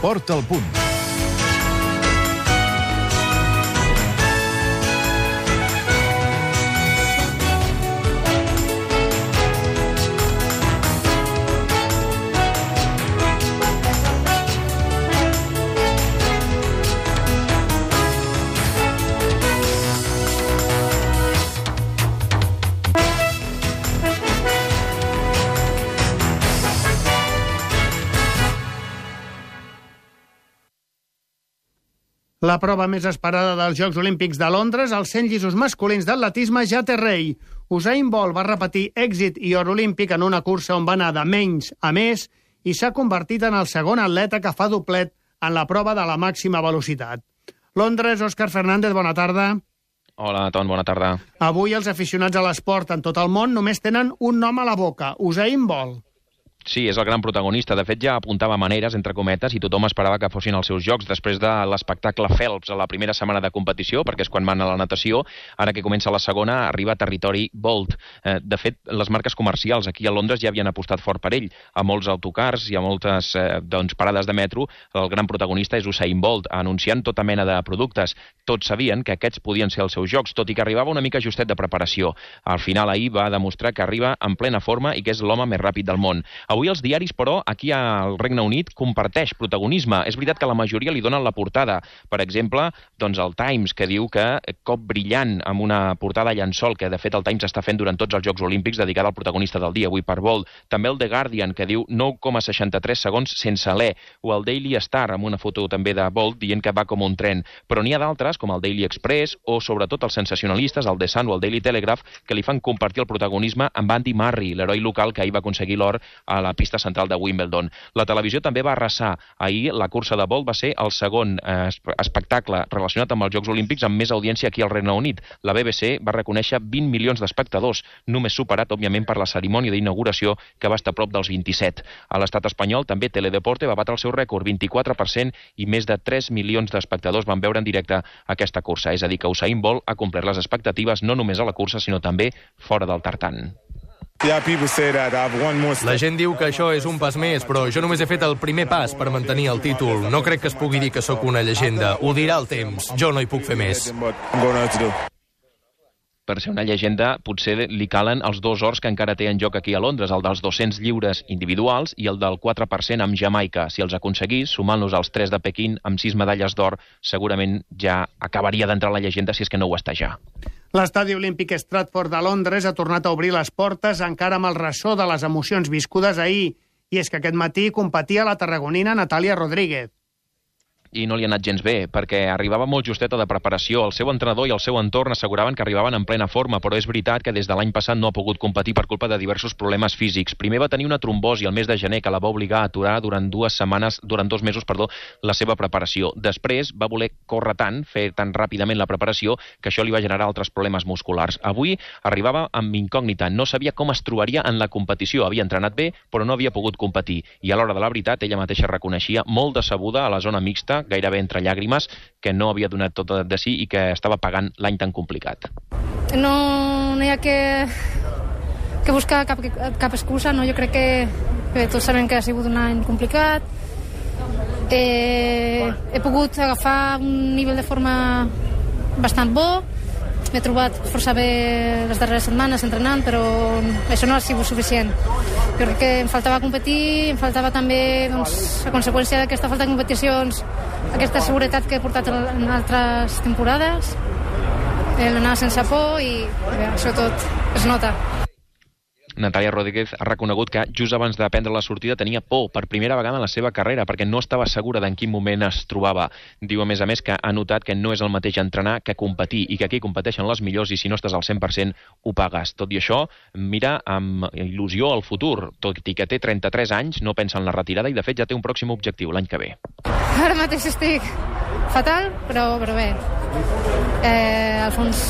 Esport al punt. La prova més esperada dels Jocs Olímpics de Londres, els 100 llisos masculins d'atletisme ja té rei. Usain Bolt va repetir èxit i or olímpic en una cursa on va anar de menys a més i s'ha convertit en el segon atleta que fa doblet en la prova de la màxima velocitat. Londres, Òscar Fernández, bona tarda. Hola, Ton, bona tarda. Avui els aficionats a l'esport en tot el món només tenen un nom a la boca, Usain Bolt. Sí, és el gran protagonista. De fet, ja apuntava maneres, entre cometes, i tothom esperava que fossin els seus jocs després de l'espectacle Phelps a la primera setmana de competició, perquè és quan van a la natació. Ara que comença la segona, arriba a territori Bolt. Eh, de fet, les marques comercials aquí a Londres ja havien apostat fort per ell. A molts autocars i a moltes eh, doncs, parades de metro, el gran protagonista és Usain Bolt, anunciant tota mena de productes. Tots sabien que aquests podien ser els seus jocs, tot i que arribava una mica justet de preparació. Al final, ahir va demostrar que arriba en plena forma i que és l'home més ràpid del món. Avui els diaris, però, aquí al Regne Unit comparteix protagonisme. És veritat que la majoria li donen la portada. Per exemple, doncs el Times, que diu que cop brillant amb una portada llençol, que de fet el Times està fent durant tots els Jocs Olímpics, dedicada al protagonista del dia, avui per vol. També el The Guardian, que diu 9,63 segons sense l'E. O el Daily Star, amb una foto també de Bolt, dient que va com un tren. Però n'hi ha d'altres, com el Daily Express, o sobretot els sensacionalistes, el The Sun o el Daily Telegraph, que li fan compartir el protagonisme amb Andy Murray, l'heroi local que ahir va aconseguir l'or a la pista central de Wimbledon. La televisió també va arrasar. Ahir la cursa de Bolt va ser el segon eh, espectacle relacionat amb els Jocs Olímpics amb més audiència aquí al Regne Unit. La BBC va reconèixer 20 milions d'espectadors, només superat, òbviament, per la cerimònia d'inauguració que va estar a prop dels 27. A l'estat espanyol també Teledeporte va batre el seu rècord, 24%, i més de 3 milions d'espectadors van veure en directe aquesta cursa. És a dir, que Usain Bolt ha complert les expectatives no només a la cursa, sinó també fora del tartan. La gent diu que això és un pas més, però jo només he fet el primer pas per mantenir el títol. No crec que es pugui dir que sóc una llegenda. Ho dirà el temps. Jo no hi puc fer més. Per ser una llegenda, potser li calen els dos ors que encara té en joc aquí a Londres, el dels 200 lliures individuals i el del 4% amb Jamaica. Si els aconseguís, sumant-los als 3 de Pequín amb 6 medalles d'or, segurament ja acabaria d'entrar la llegenda si és que no ho està ja. L'estadi olímpic Stratford de Londres ha tornat a obrir les portes encara amb el ressò de les emocions viscudes ahir. I és que aquest matí competia la tarragonina Natàlia Rodríguez i no li ha anat gens bé, perquè arribava molt justeta de preparació. El seu entrenador i el seu entorn asseguraven que arribaven en plena forma, però és veritat que des de l'any passat no ha pogut competir per culpa de diversos problemes físics. Primer va tenir una trombosi el mes de gener que la va obligar a aturar durant dues setmanes, durant dos mesos, perdó, la seva preparació. Després va voler córrer tant, fer tan ràpidament la preparació, que això li va generar altres problemes musculars. Avui arribava amb incògnita, no sabia com es trobaria en la competició. Havia entrenat bé, però no havia pogut competir. I a l'hora de la veritat, ella mateixa reconeixia molt decebuda a la zona mixta gairebé entre llàgrimes, que no havia donat tot de si i que estava pagant l'any tan complicat. No, no hi ha que, que buscar cap, cap excusa, no? jo crec que, que tots sabem que ha sigut un any complicat, eh, he pogut agafar un nivell de forma bastant bo, m'he trobat força bé les darreres setmanes entrenant, però això no ha sigut suficient. Jo crec que em faltava competir, em faltava també, doncs, a conseqüència d'aquesta falta de competicions, aquesta seguretat que he portat en altres temporades, l'anar sense por i bé, això tot es nota. Natàlia Rodríguez ha reconegut que just abans de prendre la sortida tenia por per primera vegada en la seva carrera perquè no estava segura d'en quin moment es trobava. Diu, a més a més, que ha notat que no és el mateix entrenar que competir i que aquí competeixen les millors i si no estàs al 100% ho pagues. Tot i això, mira amb il·lusió al futur. Tot i que té 33 anys, no pensa en la retirada i, de fet, ja té un pròxim objectiu l'any que ve. Ara mateix estic fatal, però, però bé. Eh, al fons,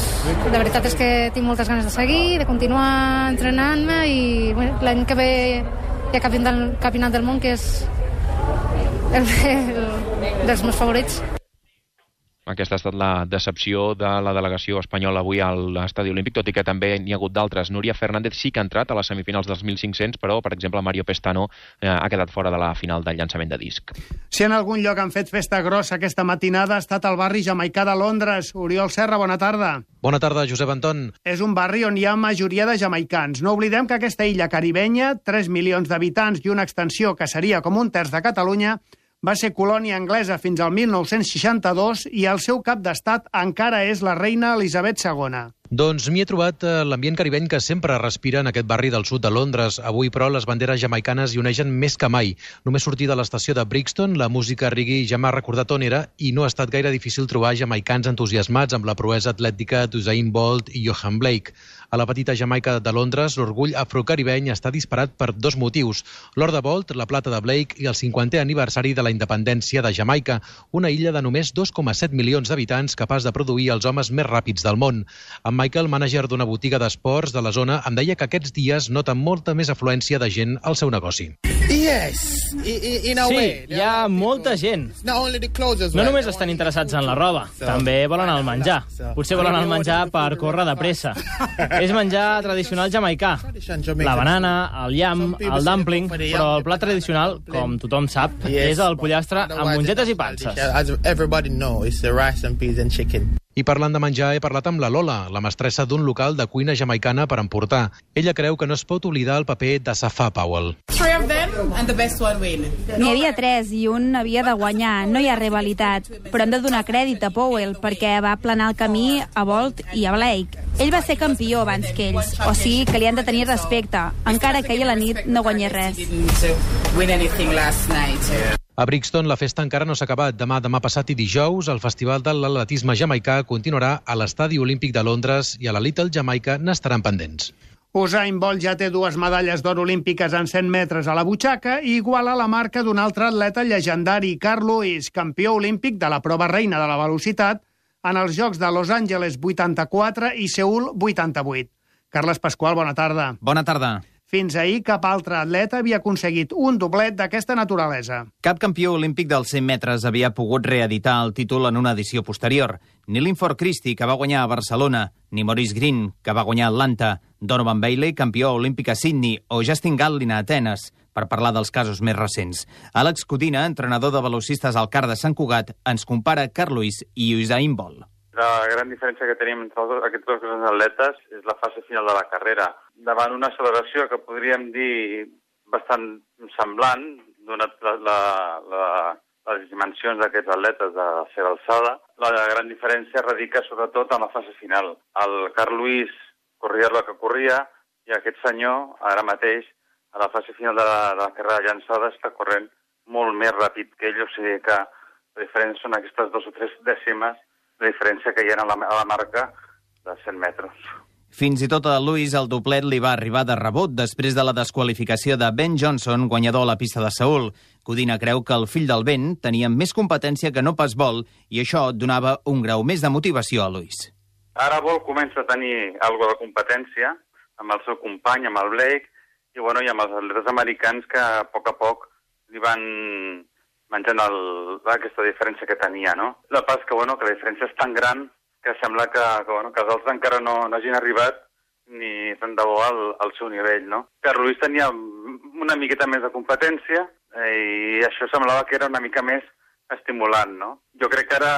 la veritat és que tinc moltes ganes de seguir, de continuar entrenant-me i bueno, l'any que ve hi ha campionat del, campionat del món que és el, el, dels meus favorits. Aquesta ha estat la decepció de la delegació espanyola avui a l'Estadi Olímpic, tot i que també n'hi ha hagut d'altres. Núria Fernández sí que ha entrat a les semifinals dels 1.500, però, per exemple, Mario Pestano eh, ha quedat fora de la final del llançament de disc. Si en algun lloc han fet festa grossa aquesta matinada ha estat el barri jamaicà de Londres. Oriol Serra, bona tarda. Bona tarda, Josep Anton. És un barri on hi ha majoria de jamaicans. No oblidem que aquesta illa caribenya, 3 milions d'habitants i una extensió que seria com un terç de Catalunya, va ser colònia anglesa fins al 1962 i el seu cap d'estat encara és la reina Elisabet II. Doncs m'hi he trobat eh, l'ambient caribeny que sempre respira en aquest barri del sud de Londres. Avui, però, les banderes jamaicanes hi uneixen més que mai. Només sortir de l'estació de Brixton, la música reggae ja m'ha recordat on era i no ha estat gaire difícil trobar jamaicans entusiasmats amb la proesa atlètica d'Usain Bolt i Johan Blake. A la petita Jamaica de Londres, l'orgull afrocaribeny està disparat per dos motius. L'or de Bolt, la plata de Blake i el 50è aniversari de la independència de Jamaica, una illa de només 2,7 milions d'habitants capaç de produir els homes més ràpids del món. Amb Michael, mànager d'una botiga d'esports de la zona, em deia que aquests dies noten molta més afluència de gent al seu negoci. Yes, in a Sí, way. hi ha molta gent. Not only the clothes as No well. només estan interessats en la roba, també volen el menjar. Potser volen el menjar per córrer de pressa. És menjar tradicional jamaicà. La banana, el llam, el dumpling, però el plat tradicional, com tothom sap, és el pollastre amb mongetes i panses. As everybody know, it's the rice and peas and chicken. I parlant de menjar, he parlat amb la Lola, la mestressa d'un local de cuina jamaicana per emportar. Ella creu que no es pot oblidar el paper de Safà Powell. Three of them and the best one win. N'hi havia tres i un havia de guanyar. No hi ha rivalitat. Però hem de donar crèdit a Powell perquè va planar el camí a Bolt i a Blake. Ell va ser campió abans que ells, o sigui que li han de tenir respecte, encara que ell a la nit no guanyés res. A Brixton la festa encara no s'ha acabat. Demà, demà passat i dijous, el Festival de l'Atletisme Jamaicà continuarà a l'Estadi Olímpic de Londres i a la Little Jamaica n'estaran pendents. Usain Bolt ja té dues medalles d'or olímpiques en 100 metres a la butxaca i iguala la marca d'un altre atleta llegendari, Carl Lewis, campió olímpic de la prova reina de la velocitat en els Jocs de Los Angeles 84 i Seul 88. Carles Pasqual, bona tarda. Bona tarda. Fins ahir cap altre atleta havia aconseguit un doblet d'aquesta naturalesa. Cap campió olímpic dels 100 metres havia pogut reeditar el títol en una edició posterior. Ni Linford Christie, que va guanyar a Barcelona, ni Maurice Green, que va guanyar a Atlanta, Donovan Bailey, campió olímpic a Sydney, o Justin Gatlin a Atenes, per parlar dels casos més recents. Àlex Codina, entrenador de velocistes al CAR de Sant Cugat, ens compara Carl Lewis i Usain Bolt. La gran diferència que tenim entre aquests dos grans atletes és la fase final de la carrera. Davant una acceleració que podríem dir bastant semblant, donat la, la, la, les dimensions d'aquests atletes de seva alçada, la gran diferència radica sobretot en la fase final. El Carl Lewis corria el que corria i aquest senyor, ara mateix, a la fase final de la, de la carrera llançada, està corrent molt més ràpid que ell, o sigui que la diferència són aquestes dos o tres dècimes la diferència que hi ha a la, a la marca de 100 metres. Fins i tot a Lewis el doblet li va arribar de rebot després de la desqualificació de Ben Johnson, guanyador a la pista de Seul. Codina creu que el fill del Ben tenia més competència que no pas vol i això donava un grau més de motivació a Lewis. Ara Vol comença a tenir alguna de competència amb el seu company, amb el Blake, i, bueno, i amb els atletes americans que a poc a poc li van menjant el, aquesta diferència que tenia, no? La pas que, bueno, que la diferència és tan gran que sembla que, que, bueno, que els altres encara no, no hagin arribat ni tant de bo al, al seu nivell, no? Que Ruiz tenia una miqueta més de competència eh, i això semblava que era una mica més estimulant, no? Jo crec que ara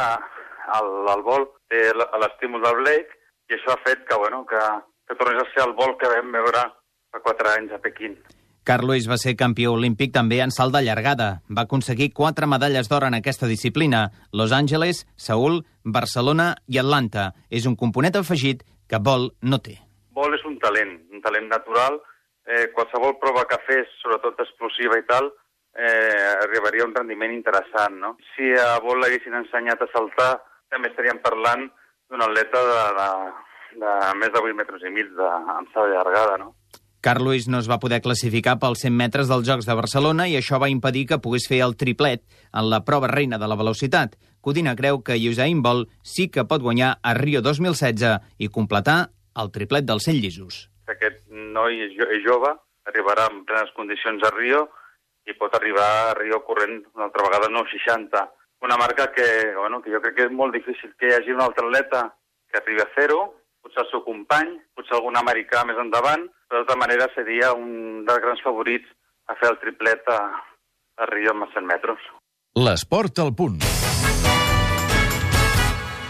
el, el vol té l'estímul del Blake i això ha fet que, bueno, que, que tornés a ser el vol que vam veure fa quatre anys a Pequín. Carl Lewis va ser campió olímpic també en salt de llargada. Va aconseguir quatre medalles d'or en aquesta disciplina. Los Angeles, Seul, Barcelona i Atlanta. És un component afegit que Vol no té. Vol és un talent, un talent natural. Eh, qualsevol prova que fes, sobretot explosiva i tal, eh, arribaria a un rendiment interessant, no? Si a Vol l'haguessin ensenyat a saltar, també estaríem parlant d'un atleta de, de, de més de 8 metres i mig de, amb llargada, no? Carl Lewis no es va poder classificar pels 100 metres dels Jocs de Barcelona i això va impedir que pogués fer el triplet en la prova reina de la velocitat. Codina creu que Usain Bolt sí que pot guanyar a Rio 2016 i completar el triplet dels 100 llisos. Aquest noi és, jo és jove, arribarà en plenes condicions a Rio i pot arribar a Rio corrent una altra vegada 9,60. una marca que, bueno, que jo crec que és molt difícil que hi hagi un altre atleta que arribi a fer-ho, potser el seu company, potser algun americà més endavant, de tota manera seria un dels grans favorits a fer el triplet a, a Rio amb els 100 metres. L'esport al punt.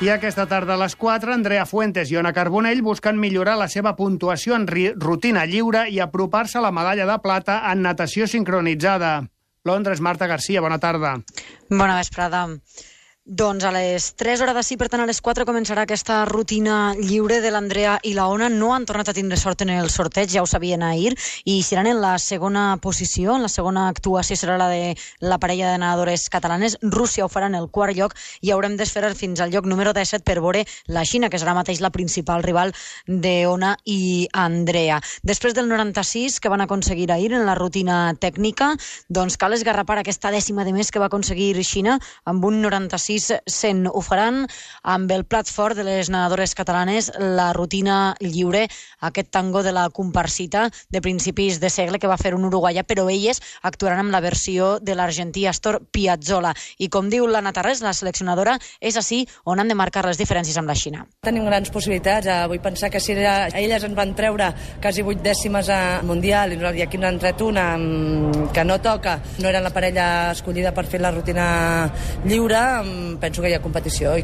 I aquesta tarda a les 4, Andrea Fuentes i Ona Carbonell busquen millorar la seva puntuació en rutina lliure i apropar-se a la medalla de plata en natació sincronitzada. Londres, Marta Garcia, bona tarda. Bona vesprada. Doncs a les 3 hores de sí, per tant a les 4 començarà aquesta rutina lliure de l'Andrea i la Ona. No han tornat a tindre sort en el sorteig, ja ho sabien ahir, i seran en la segona posició, en la segona actuació serà la de la parella de nedadores catalanes. Rússia ho farà en el quart lloc i haurem d'esperar fins al lloc número 17 per veure la Xina, que serà mateix la principal rival d'Ona i Andrea. Després del 96 que van aconseguir ahir en la rutina tècnica, doncs cal esgarrapar aquesta dècima de més que va aconseguir Xina amb un 96 600. Ho faran amb el plat fort de les nedadores catalanes, la rutina lliure, aquest tango de la comparsita de principis de segle que va fer un uruguaià, però elles actuaran amb la versió de l'argentí Astor Piazzolla. I com diu la Natarres, la seleccionadora, és així on han de marcar les diferències amb la Xina. Tenim grans possibilitats. Eh, vull pensar que si era, elles ens van treure quasi vuit dècimes a Mundial i aquí n'han tret una mm, que no toca, no eren la parella escollida per fer la rutina lliure, mm, penso que hi ha competició.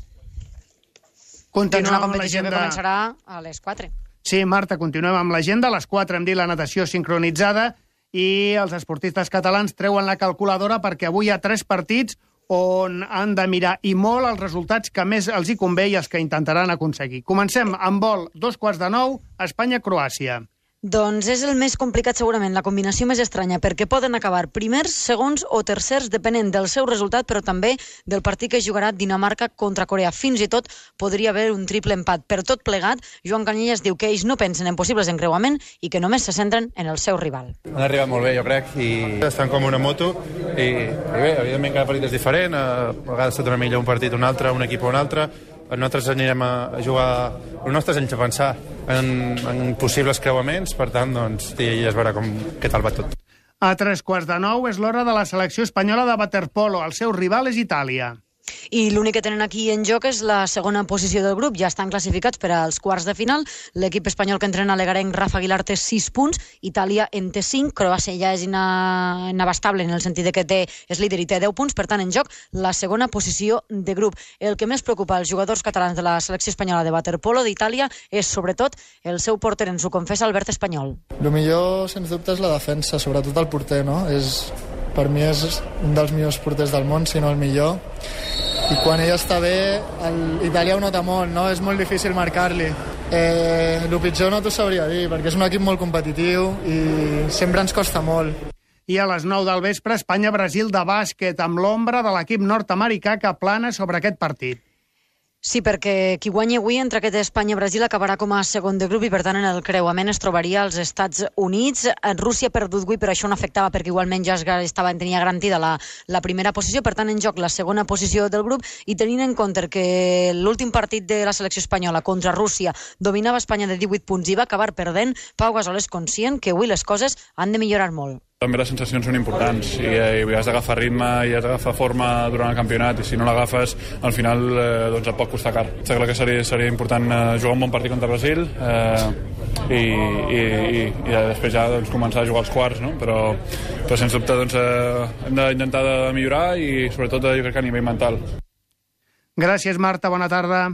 Continuem amb l'agenda. Que començarà a les 4. Sí, Marta, continuem amb l'agenda. A les 4 hem dit la natació sincronitzada i els esportistes catalans treuen la calculadora perquè avui hi ha tres partits on han de mirar i molt els resultats que més els hi convé i els que intentaran aconseguir. Comencem amb vol dos quarts de nou, Espanya-Croàcia. Doncs és el més complicat segurament, la combinació més estranya, perquè poden acabar primers, segons o tercers, depenent del seu resultat, però també del partit que jugarà Dinamarca contra Corea. Fins i tot podria haver un triple empat. Per tot plegat, Joan Canyelles diu que ells no pensen en possibles encreuament i que només se centren en el seu rival. Han arribat molt bé, jo crec, i estan com una moto, i, i bé, evidentment cada partit és diferent, a vegades se dona millor un partit un altre, un equip o un altre, nosaltres anirem a, jugar... El nostre és a pensar en, en possibles creuaments, per tant, doncs, i es veurà com, què tal va tot. A tres quarts de nou és l'hora de la selecció espanyola de waterpolo. El seu rival és Itàlia. I l'únic que tenen aquí en joc és la segona posició del grup. Ja estan classificats per als quarts de final. L'equip espanyol que entrena l'Egarenc, Rafa Aguilar, té 6 punts. Itàlia en té 5. Croàcia ja és ina... inabastable en el sentit que té, és líder i té 10 punts. Per tant, en joc la segona posició de grup. El que més preocupa als jugadors catalans de la selecció espanyola de waterpolo d'Itàlia és, sobretot, el seu porter. Ens ho confessa Albert Espanyol. El millor, sens dubte, és la defensa, sobretot el porter, no? És, per mi és un dels millors porters del món, si no el millor i quan ell està bé, Itàlia ho nota molt, no? és molt difícil marcar-li. Eh, el pitjor no t'ho sabria dir, perquè és un equip molt competitiu i sempre ens costa molt. I a les 9 del vespre, Espanya-Brasil de bàsquet, amb l'ombra de l'equip nord-americà que plana sobre aquest partit. Sí, perquè qui guanyi avui entre aquest Espanya-Brasil acabarà com a segon de grup i, per tant, en el creuament es trobaria als Estats Units. Rússia ha perdut avui, però això no afectava perquè igualment ja estava, tenia garantida la, la primera posició, per tant, en joc la segona posició del grup i tenint en compte que l'últim partit de la selecció espanyola contra Rússia dominava Espanya de 18 punts i va acabar perdent, Pau Gasol és conscient que avui les coses han de millorar molt. També les sensacions són importants i, eh, i has d'agafar ritme i has d'agafar forma durant el campionat i si no l'agafes al final eh, doncs et pot costar car. Està clar que seria, seria important eh, jugar un bon partit contra Brasil eh, i, i, i, i després ja doncs, començar a jugar els quarts, no? però, però sens dubte doncs, eh, hem d'intentar de millorar i sobretot jo crec que a nivell mental. Gràcies Marta, bona tarda.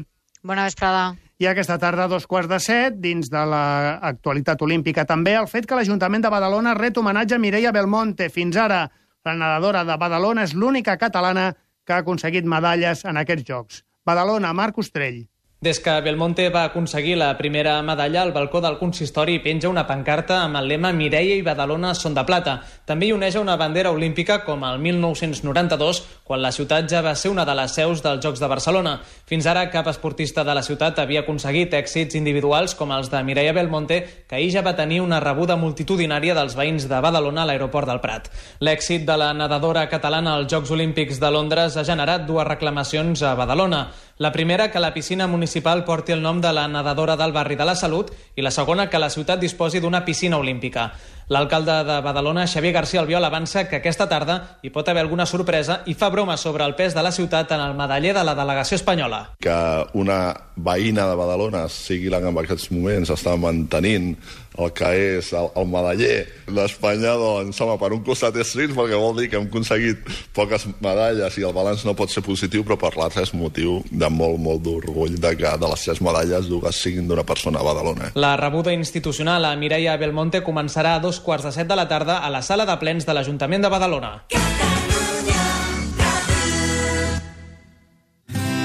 Bona vesprada. I aquesta tarda, dos quarts de set, dins de l'actualitat olímpica també, el fet que l'Ajuntament de Badalona ret homenatge a Mireia Belmonte. Fins ara, la nedadora de Badalona és l'única catalana que ha aconseguit medalles en aquests Jocs. Badalona, Marc Ostrell. Des que Belmonte va aconseguir la primera medalla, al balcó del consistori penja una pancarta amb el lema Mireia i Badalona són de plata. També hi uneja una bandera olímpica com el 1992, quan la ciutat ja va ser una de les seus dels Jocs de Barcelona. Fins ara, cap esportista de la ciutat havia aconseguit èxits individuals com els de Mireia Belmonte, que ahir ja va tenir una rebuda multitudinària dels veïns de Badalona a l'aeroport del Prat. L'èxit de la nedadora catalana als Jocs Olímpics de Londres ha generat dues reclamacions a Badalona. La primera, que la piscina municipal porti el nom de la nedadora del barri de la Salut i la segona, que la ciutat disposi d'una piscina olímpica. L'alcalde de Badalona, Xavier García Albiol, avança que aquesta tarda hi pot haver alguna sorpresa i fa broma sobre el pes de la ciutat en el medaller de la delegació espanyola. Que una veïna de Badalona sigui la que en aquests moments està mantenint el que és el, el medaller d'Espanya, doncs, home, per un costat és trist perquè vol dir que hem aconseguit poques medalles i el balanç no pot ser positiu, però per l'altre és motiu de molt, molt d'orgull de que de les tres medalles dues siguin d'una persona a Badalona. La rebuda institucional a Mireia Belmonte començarà a dos quarts de set de la tarda a la sala de plens de l'Ajuntament de Badalona.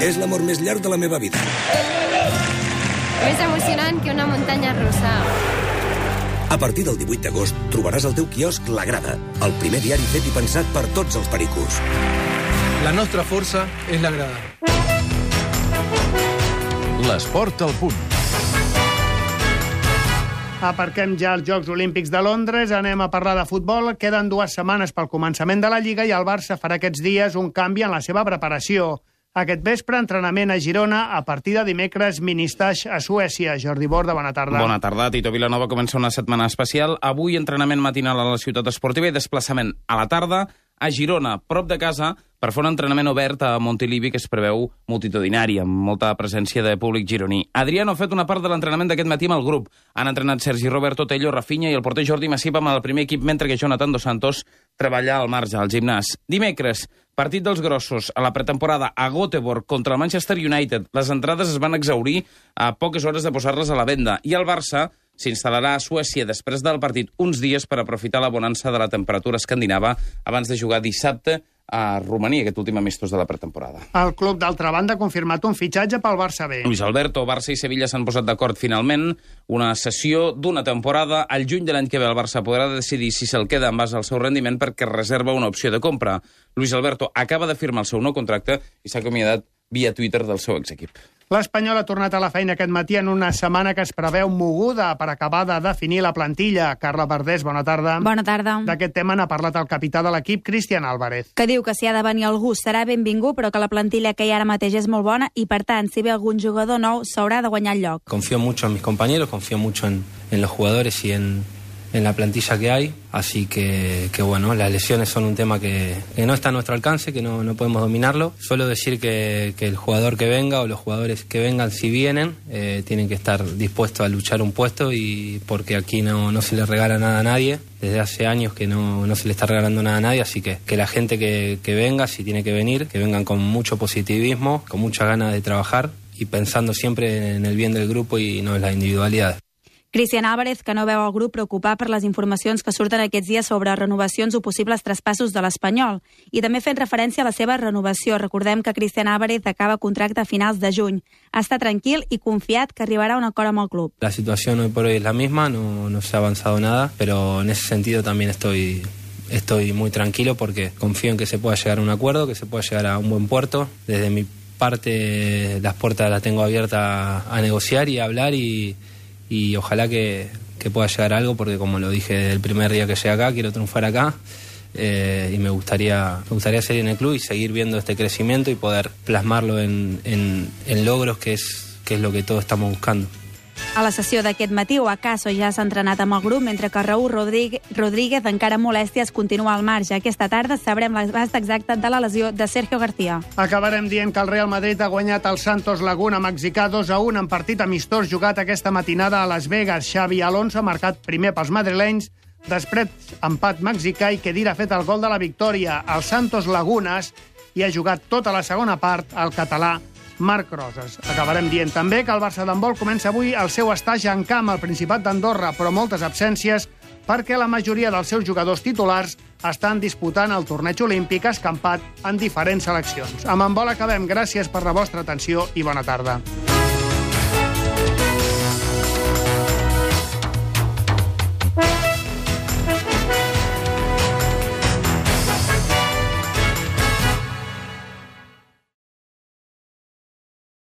És l'amor més llarg de la meva vida. Més emocionant que una muntanya russa. A partir del 18 d'agost trobaràs al teu quiosc La Grada, el primer diari fet i pensat per tots els pericos. La nostra força és la grada. L'esport al punt. Aparquem ja els Jocs Olímpics de Londres, anem a parlar de futbol. Queden dues setmanes pel començament de la Lliga i el Barça farà aquests dies un canvi en la seva preparació. Aquest vespre, entrenament a Girona, a partir de dimecres, ministaix a Suècia. Jordi Borda, bona tarda. Bona tarda. Tito Vilanova comença una setmana especial. Avui entrenament matinal a la ciutat esportiva i desplaçament a la tarda a Girona, prop de casa, per fer un entrenament obert a Montilivi que es preveu multitudinari, amb molta presència de públic gironí. Adriano ha fet una part de l'entrenament d'aquest matí amb el grup. Han entrenat Sergi Roberto Tello, Rafinha i el porter Jordi Massip amb el primer equip, mentre que Jonathan Dos Santos treballa al marge, al gimnàs. Dimecres, partit dels grossos a la pretemporada a Göteborg contra el Manchester United. Les entrades es van exaurir a poques hores de posar-les a la venda. I el Barça s'instal·larà a Suècia després del partit uns dies per aprofitar la bonança de la temperatura escandinava abans de jugar dissabte a Romania, aquest últim amistós de la pretemporada. El club, d'altra banda, ha confirmat un fitxatge pel Barça B. Luis Alberto, Barça i Sevilla s'han posat d'acord finalment. Una sessió d'una temporada. Al juny de l'any que ve el Barça podrà decidir si se'l queda en base al seu rendiment perquè reserva una opció de compra. Luis Alberto acaba de firmar el seu nou contracte i s'ha acomiadat via Twitter del seu exequip. L'Espanyol ha tornat a la feina aquest matí en una setmana que es preveu moguda per acabar de definir la plantilla. Carla Verdés, bona tarda. Bona tarda. D'aquest tema n'ha parlat el capità de l'equip, Cristian Álvarez. Que diu que si ha de venir algú serà benvingut, però que la plantilla que hi ha ara mateix és molt bona i, per tant, si ve algun jugador nou, s'haurà de guanyar el lloc. Confío mucho en mis compañeros, confío mucho en, en los jugadores y en, en la plantilla que hay, así que, que bueno, las lesiones son un tema que, que no está a nuestro alcance, que no, no podemos dominarlo. Suelo decir que, que, el jugador que venga o los jugadores que vengan, si vienen, eh, tienen que estar dispuestos a luchar un puesto y porque aquí no, no se le regala nada a nadie. Desde hace años que no, no se le está regalando nada a nadie, así que que la gente que, que venga, si tiene que venir, que vengan con mucho positivismo, con mucha ganas de trabajar y pensando siempre en el bien del grupo y no en las individualidades. Cristian Álvarez, que no veu el grup preocupar per les informacions que surten aquests dies sobre renovacions o possibles traspassos de l'Espanyol. I també fent referència a la seva renovació. Recordem que Cristian Álvarez acaba contracte a finals de juny. Està tranquil i confiat que arribarà un acord amb el club. La situación hoy por hoy la misma, no, no se ha avanzado nada, pero en ese sentido también estoy estoy muy tranquilo porque confío en que se pueda llegar a un acuerdo, que se pueda llegar a un buen puerto. Desde mi parte las puertas las tengo abiertas a negociar y a hablar y, y ojalá que, que, pueda llegar algo porque como lo dije el primer día que llegué acá, quiero triunfar acá eh, y me gustaría, me gustaría seguir en el club y seguir viendo este crecimiento y poder plasmarlo en, en, en logros que es, que es lo que todos estamos buscando. A la sessió d'aquest matí, Oacaso ja s'ha entrenat amb el grup, mentre que Raúl Rodríguez, encara amb molèsties, continua al marge. Aquesta tarda sabrem l'abast exacte de la lesió de Sergio García. Acabarem dient que el Real Madrid ha guanyat el Santos Laguna mexicà 2 a 1 en partit amistós jugat aquesta matinada a Las Vegas. Xavi Alonso ha marcat primer pels madrilenys, després empat mexicà i Kedira ha fet el gol de la victòria. El Santos Lagunas i ha jugat tota la segona part al català Marc Roses. Acabarem dient també que el Barça d'handbol comença avui el seu estatge en camp al Principat d'Andorra, però moltes absències perquè la majoria dels seus jugadors titulars estan disputant el torneig olímpic escampat en diferents seleccions. Amb handbol acabem. Gràcies per la vostra atenció i bona tarda.